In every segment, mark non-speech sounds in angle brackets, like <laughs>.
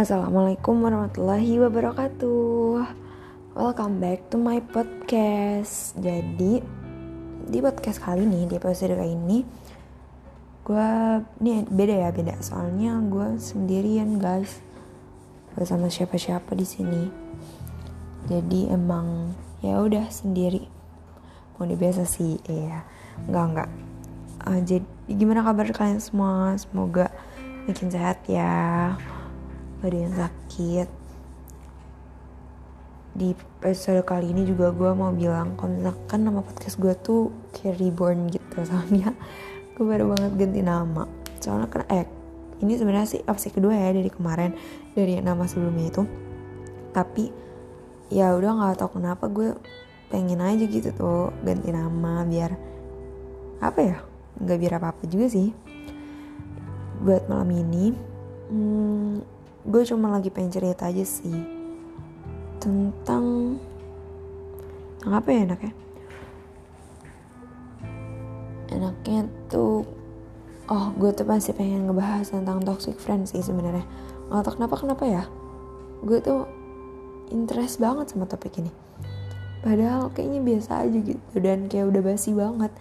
Assalamualaikum warahmatullahi wabarakatuh. Welcome back to my podcast. Jadi di podcast kali ini, di episode kali ini Gue, ini beda ya beda. Soalnya gue sendirian guys. Gak sama siapa-siapa di sini. Jadi emang ya udah sendiri. Mau biasa sih, iya. Enggak, enggak. Uh, Jadi gimana kabar kalian semua? Semoga makin sehat ya gak yang sakit. Di episode kali ini juga gue mau bilang kalau nama podcast gue tuh kayak reborn gitu <laughs> soalnya gue baru banget ganti nama. Soalnya kan eh ini sebenarnya sih opsi kedua ya dari kemarin dari nama sebelumnya itu. Tapi ya udah nggak tahu kenapa gue pengen aja gitu tuh ganti nama biar apa ya nggak biar apa apa juga sih. Buat malam ini hmm, gue cuma lagi pengen cerita aja sih tentang tentang apa ya enaknya? Enaknya tuh oh gue tuh pasti pengen ngebahas tentang toxic friends sih sebenarnya. Nggak tahu kenapa kenapa ya? Gue tuh interest banget sama topik ini. Padahal kayaknya biasa aja gitu dan kayak udah basi banget.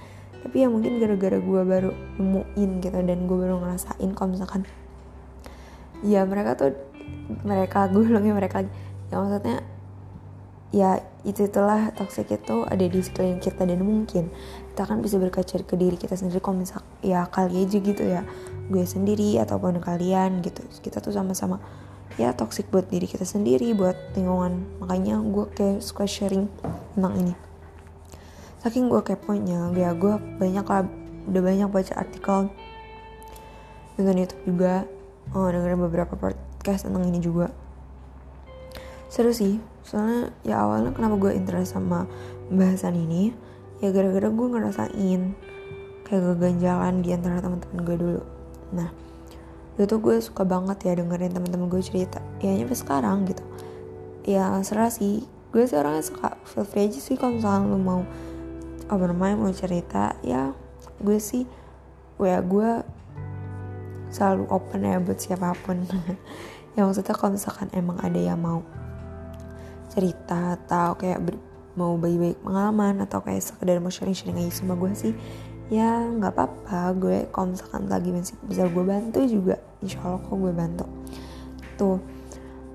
Tapi ya mungkin gara-gara gue baru nemuin gitu dan gue baru ngerasain kalau misalkan ya mereka tuh mereka gue bilangnya mereka ya maksudnya ya itu itulah toxic itu ada di sekeliling kita dan mungkin kita kan bisa berkaca ke diri kita sendiri. Kalau misal ya kali aja gitu ya gue sendiri ataupun kalian gitu. Kita tuh sama-sama ya toxic buat diri kita sendiri buat lingkungan. Makanya gue kayak suka sharing tentang ini. Saking gue keponya ya gue banyak lah udah banyak baca artikel nonton YouTube juga oh, dengerin beberapa podcast tentang ini juga. Seru sih soalnya ya awalnya kenapa gue interest sama bahasan ini? Ya gara-gara gue ngerasain kayak keganjalan di antara teman-teman gue dulu. Nah itu gue suka banget ya dengerin teman-teman gue cerita. Ya nyampe sekarang gitu. Ya serah sih. Gue sih orangnya suka feel free aja sih kalau misalnya lu mau apa namanya mau cerita ya gue sih ya gue selalu open ya buat siapa pun. <laughs> Ya maksudnya kalau misalkan emang ada yang mau cerita atau kayak ber, mau baik-baik pengalaman atau kayak sekedar mau sharing-sharing aja sama gue sih ya nggak apa-apa. Gue kalau misalkan lagi masih bisa gue bantu juga insya Allah kok gue bantu. Tuh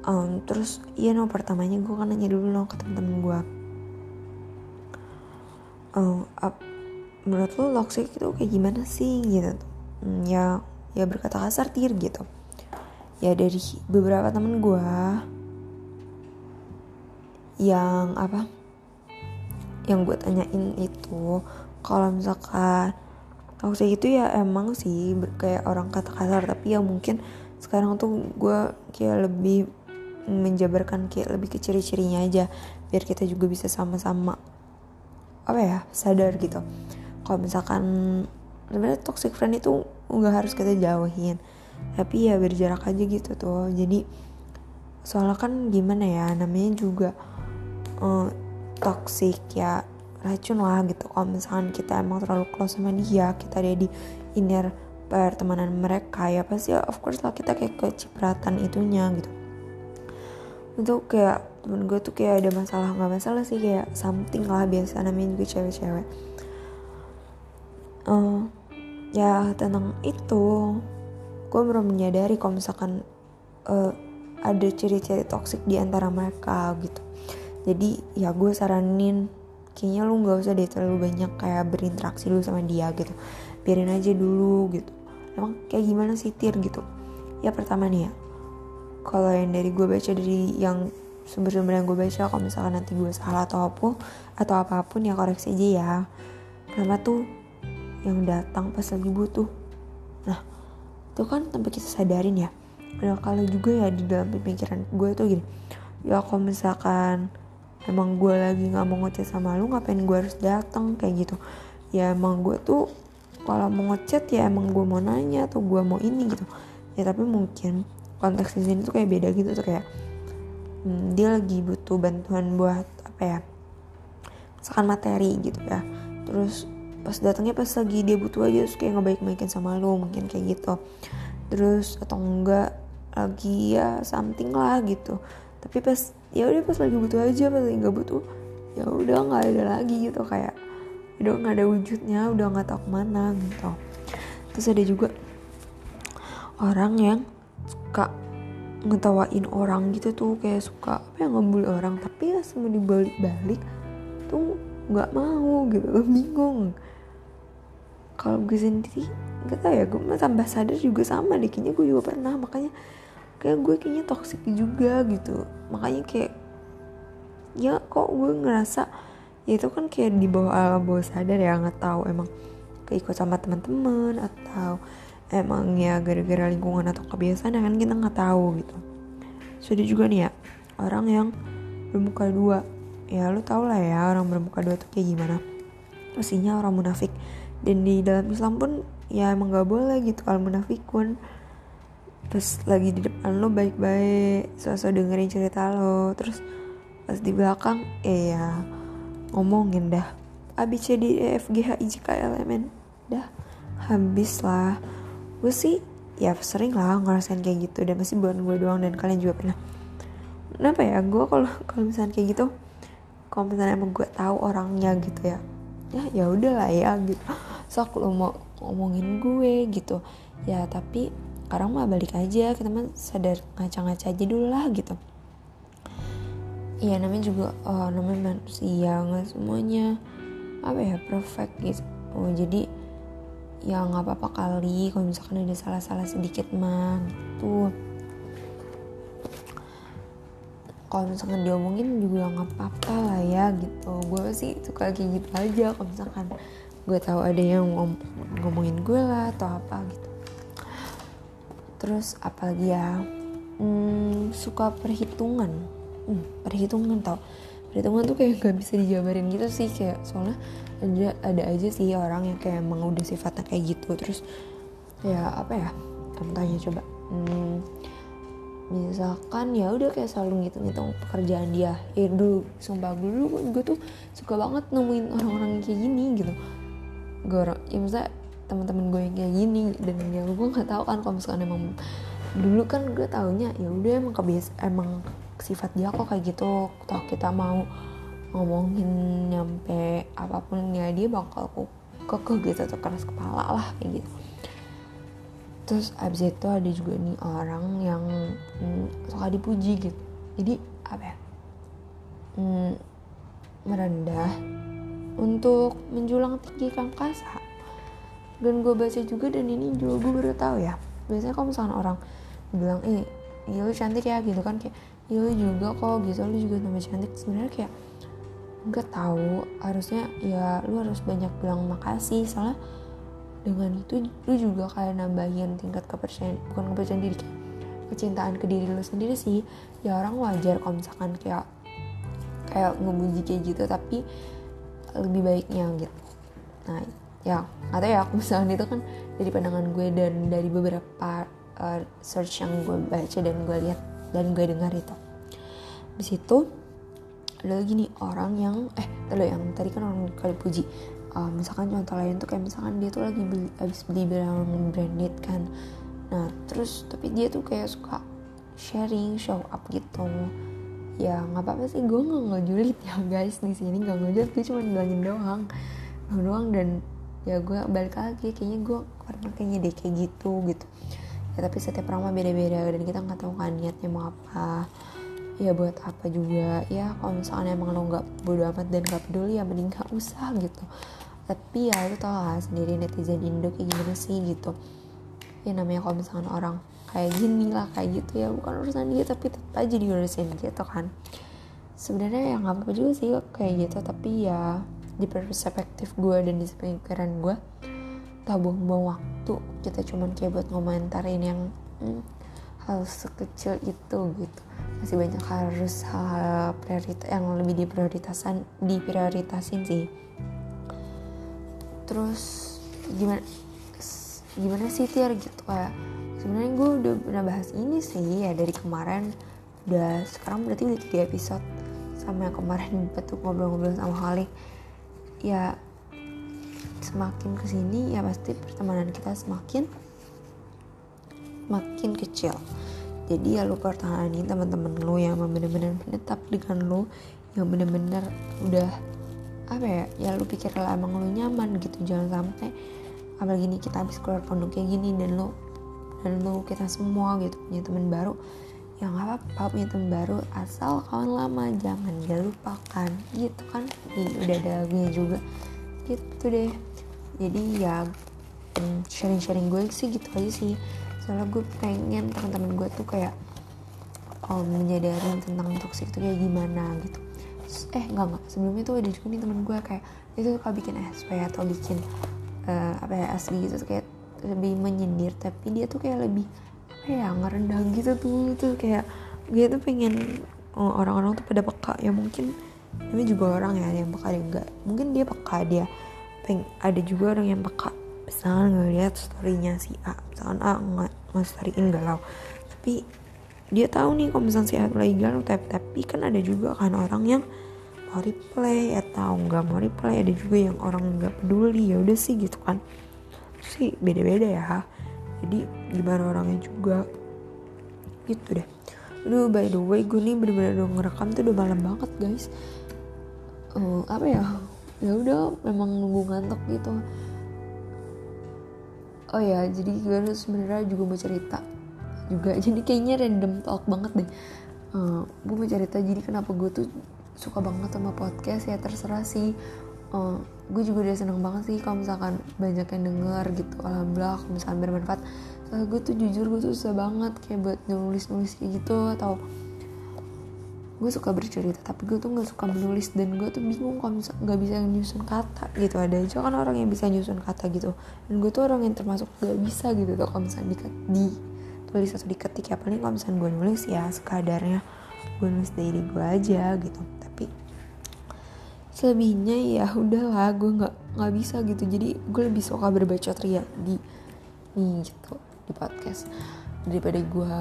um, terus iya no pertamanya gue kan nanya dulu no ke temen-temen gue um, up, menurut lo toxic itu kayak gimana sih? Gitu. Hmm, ya ya berkata kasar tir gitu. Ya dari beberapa temen gue yang apa yang gue tanyain itu kalau misalkan toxic itu ya emang sih kayak orang kata kasar. Tapi ya mungkin sekarang tuh gue kayak lebih menjabarkan kayak lebih ke ciri-cirinya aja biar kita juga bisa sama-sama apa ya sadar gitu. Kalau misalkan sebenarnya toxic friend itu nggak harus kita jauhin. Tapi ya berjarak aja gitu tuh. Jadi soalnya kan gimana ya namanya juga uh, toxic ya racun lah gitu. Kalau misalkan kita emang terlalu close sama dia kita ada di inner pertemanan mereka ya pasti ya of course lah kita kayak kecipratan itunya gitu. Itu kayak temen gue tuh kayak ada masalah nggak masalah sih kayak something lah biasa namanya juga cewek-cewek. Uh, ya tentang itu gue baru menyadari kalau misalkan uh, ada ciri-ciri toksik di antara mereka gitu. Jadi ya gue saranin kayaknya lu nggak usah deh terlalu banyak kayak berinteraksi dulu sama dia gitu. Biarin aja dulu gitu. Emang kayak gimana sih tir gitu? Ya pertama nih ya kalau yang dari gue baca dari yang sumber-sumber yang gue baca kalau misalkan nanti gue salah atau apa atau apa pun ya koreksi aja ya. Pertama tuh yang datang pas lagi butuh. Nah itu kan tanpa kita sadarin ya. Kalau juga ya di dalam pemikiran gue tuh gini ya kalau misalkan emang gue lagi nggak mau ngechat sama lu ngapain gue harus datang? Kayak gitu. Ya emang gue tuh kalau mau ngechat ya emang gue mau nanya atau gue mau ini gitu. Ya tapi mungkin konteks di sini tuh kayak beda gitu tuh kayak hmm, dia lagi butuh bantuan buat apa ya misalkan materi gitu ya. Terus pas datangnya pas lagi dia butuh aja terus kayak ngebaik-baikin sama lo mungkin kayak gitu. Terus atau enggak lagi ya something lah gitu. Tapi pas ya udah pas lagi butuh aja pas lagi nggak butuh ya udah nggak ada lagi gitu kayak udah nggak ada wujudnya udah nggak tahu ke mana gitu. Terus ada juga orang yang suka ngetawain orang gitu tuh kayak suka apa yang ngebully orang tapi ya semua dibalik-balik tuh nggak mau gitu <laughs> bingung kalau gue sendiri nggak tahu ya gue tambah sadar juga sama deh. Kayaknya gue juga pernah makanya kayak gue kayaknya toxic juga gitu. Makanya kayak ya kok gue ngerasa ya itu kan kayak di bawah alam bawah sadar ya nggak tahu emang keikut sama teman-teman atau emang ya gara-gara lingkungan atau kebiasaan kan kita nggak tahu gitu. Sudah juga nih ya orang yang bermuka dua. Ya lu tau lah ya orang bermuka dua tuh kayak gimana. Pastinya orang munafik dan di dalam Islam pun ya emang gak boleh gitu kalau munafikun. Terus lagi di depan lo baik-baik sosok dengerin cerita lo terus pas di belakang eh ya ngomongin dah. A B C D E F N. Dah habis lah. Gue sih ya sering lah ngerasain kayak gitu. Dan masih bukan gue doang dan kalian juga pernah. Kenapa ya? Gue kalau kalau misalnya kayak gitu kalau misalnya emang gue tahu orangnya gitu ya ya ya udahlah ya gitu so kalau mau ngomongin gue gitu. Ya tapi sekarang mah balik aja kita mah sadar ngaca-ngaca aja dulu lah gitu. Iya namanya juga oh, namanya manusia nggak semuanya apa ya perfect gitu. Oh, jadi ya nggak apa-apa kali kalau misalkan ada salah-salah sedikit mah gitu. Kalau misalkan diomongin juga nggak apa-apa lah ya gitu. Gue sih suka kayak gitu aja kalau misalkan gue tahu ada yang ngom ngomongin gue lah atau apa gitu. Terus apalagi ya hmm, suka perhitungan. Hmm, perhitungan tau. Perhitungan tuh kayak gak bisa dijabarin gitu sih kayak soalnya ada ada aja sih orang yang kayak emang udah sifatnya kayak gitu. Terus ya apa ya kamu tanya coba. Hmm, misalkan ya udah kayak selalu ngitung-ngitung pekerjaan dia. Ya dulu sumpah dulu gue tuh suka banget nemuin orang-orang kayak gini gitu gue ya misalnya teman-teman gue yang kayak gini dan ya gue nggak tahu kan kalau misalkan emang dulu kan gue taunya ya udah emang kebiasa emang sifat dia kok kayak gitu toh kita mau ngomongin nyampe apa pun ya dia bakal kekeh gitu atau keras kepala lah kayak gitu. Terus abis itu ada juga nih orang yang hmm, suka dipuji gitu. Jadi apa ya hmm, merendah untuk menjulang tinggi kangkasa. Dan gue baca juga dan ini juga gue baru tahu ya. Biasanya kalau misalnya orang bilang eh iya lu cantik ya gitu kan kayak iya lu juga kok gitu. Lu juga tambah cantik. Sebenarnya kayak nggak tahu. Harusnya ya lu harus banyak bilang makasih. Soalnya dengan itu lu juga kayak nambahin tingkat kepercayaan bukan kepercayaan diri kayak kecintaan ke diri lu sendiri sih. Ya orang wajar kalau misalkan kayak kayak ngebuji kayak gitu. Tapi lebih baiknya gitu. Nah ya atau ya aku misalnya itu kan dari pandangan gue dan dari beberapa uh, search yang gue baca dan gue lihat dan gue dengar itu. Di situ ada lagi nih orang yang eh tadi yang tadi kan orang kali puji. Uh, misalkan contoh lain tuh kayak misalkan dia tuh lagi beli habis beli barang branded kan. Nah terus tapi dia tuh kayak suka sharing show up gitu ya nggak apa-apa sih gue nggak ngejulit ya guys. Di sini nggak ngejulit gue cuma bilangin doang. Doang dan ya gue balik lagi kayaknya gue karena kayaknya deh kayak gitu gitu. Ya tapi setiap orang mah beda-beda dan kita nggak tahu kan niatnya mau apa. Ya buat apa juga. Ya kalau misalnya emang lo nggak bodo amat dan gak peduli ya mending gak usah gitu. Tapi ya lu tau lah sendiri netizen Indo kayak gimana sih gitu. Ya namanya kalau misalnya orang kayak gini lah kayak gitu ya. Bukan urusan dia tapi tetap aja diurusin gitu kan. Sebenarnya ya nggak apa-apa juga sih kayak gitu tapi ya di perspektif gue dan di pikiran gue tak buang-buang waktu. Kita cuman kayak buat ngomentarin yang hmm, hal sekecil itu gitu. Masih banyak harus hal prioritas yang lebih diprioritasan diprioritasin sih. Terus gimana gimana sih tiar gitu kayak sebenarnya gue udah pernah bahas ini sih ya dari kemarin. Udah sekarang berarti udah tiga episode sama yang kemarin <laughs> betul ngobrol-ngobrol sama Halik. Ya semakin ke sini ya pasti pertemanan kita semakin makin kecil. Jadi ya lu pertahani teman-teman lu yang bener-bener menetap dengan lu yang bener-bener udah apa ya ya lu pikir lah emang lu nyaman gitu. Jangan sampai apalagi nih kita habis keluar pondok kayak gini dan lu dan lu kita semua gitu punya teman baru. Ya nggak apa-apa punya teman baru asal kawan lama jangan gak lupakan. Gitu kan? Nih, udah ada lagunya juga. Gitu deh. Jadi ya mm, sharing-sharing gue sih gitu aja sih. Soalnya gue pengen teman-teman gue tuh kayak um, menyadari tentang toxic itu kayak gimana gitu. Eh enggak enggak sebelumnya tuh ada juga nih temen gue kayak itu suka bikin SP atau bikin uh, apa ya asli gitu kayak lebih menyindir tapi dia tuh kayak lebih apa ya ngerendah gitu tuh tuh kayak dia tuh pengen oh, orang-orang tuh pada peka. Ya mungkin ini juga orang ya yang peka dia enggak. Mungkin dia peka dia peng ada juga orang yang peka. Misalkan ngeliat storynya si A misalkan A nggak nge-storyin galau. Tapi dia tahu nih kalau misalnya si A lagi galau tapi, tapi kan ada juga kan orang yang mau replay atau nggak mau replay. Ada juga yang orang nggak peduli ya udah sih gitu kan sih beda-beda ya. Jadi gimana orangnya juga. Gitu deh. Aduh by the way gue nih bener-bener udah ngerekam tuh udah malam banget guys. Uh, apa ya? Ya udah memang nunggu ngantuk gitu. Oh ya jadi gue sebenarnya juga mau cerita juga. <laughs> Jadi kayaknya random talk banget deh. Uh, gue mau cerita. Jadi kenapa gue tuh suka banget sama podcast ya terserah sih. Uh, gue juga udah seneng banget sih kalau misalkan banyak yang denger gitu. Alhamdulillah kalau misalkan bermanfaat soalnya gue tuh jujur gue tuh susah banget kayak buat nulis nulis kayak gitu atau gue suka bercerita tapi gue tuh nggak suka menulis dan gue tuh bingung kalau nggak bisa nyusun kata gitu. Ada aja kan orang yang bisa nyusun kata gitu. Dan gue tuh orang yang termasuk gak bisa gitu tuh kalau misalkan di, di tulis atau diketik. Ya paling kalau misalkan gue nulis ya sekadarnya gue nulis dari gue aja gitu. Tapi selebihnya ya udahlah gue nggak nggak bisa gitu. Jadi gue lebih suka berbaca ria di nih gitu di podcast. Daripada gue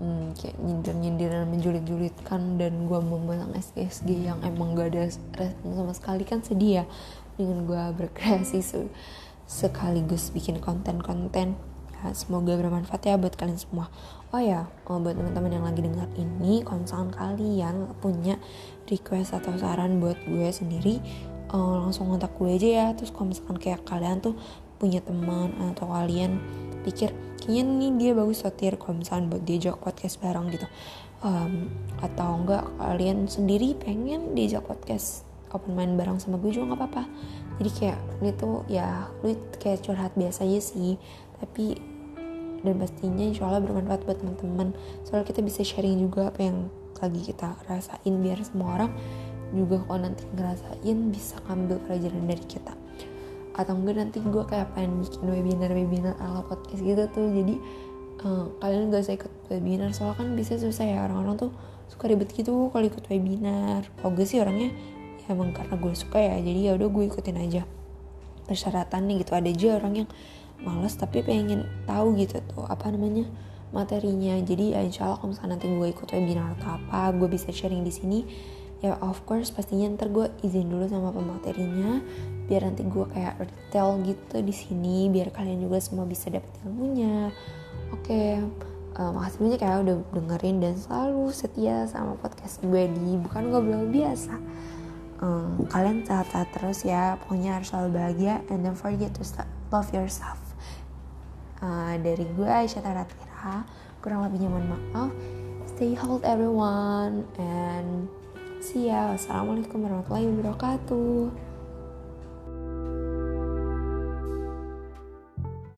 hmm, kayak nyindir-nyindir dan menjulit-julitkan dan gue memang SG-SG yang emang gak ada respon sama sekali. Kan sedih ya dengan gue berkreasi se sekaligus bikin konten-konten semoga bermanfaat ya buat kalian semua. Oh ya oh, buat teman-teman yang lagi dengar ini kalau misalkan kalian punya request atau saran buat gue sendiri uh, langsung kontak gue aja ya. Terus kalau misalkan kayak kalian tuh punya teman atau kalian pikir kayaknya nih dia bagus sotir kalau misalkan buat diajak podcast bareng gitu. Um, atau enggak kalian sendiri pengen diajak podcast open main bareng sama gue juga nggak apa-apa. Jadi kayak ini tuh ya lu kayak curhat biasa aja sih. Tapi dan pastinya insya Allah bermanfaat buat teman-teman. Soalnya kita bisa sharing juga apa yang lagi kita rasain biar semua orang juga kalau nanti ngerasain bisa ngambil pelajaran dari kita. Atau enggak nanti gue kayak pengen bikin webinar-webinar ala podcast gitu tuh. Jadi uh, kalian gak usah ikut webinar soalnya kan bisa susah ya. Orang-orang tuh suka ribet gitu kalau ikut webinar. Kalau gue sih orangnya ya emang karena gue suka ya. Jadi ya udah gue ikutin aja persyaratannya gitu. Ada aja orang yang males tapi pengen tahu gitu tuh apa namanya materinya. Jadi ya insya Allah kalau misalnya nanti gue ikut webinar atau apa gue bisa sharing di sini ya of course pastinya ntar gue izin dulu sama pematerinya biar nanti gue kayak detail gitu di sini biar kalian juga semua bisa dapat ilmunya. Oke okay. uh, makasih banyak ya udah dengerin dan selalu setia sama podcast gue di bukan ngobrol biasa. Um, kalian sehat-sehat terus ya pokoknya harus selalu bahagia and don't forget to love yourself uh, dari gue Aisyah Taratira kurang lebihnya mohon maaf. Stay healthy everyone. And see ya. Assalamualaikum warahmatullahi wabarakatuh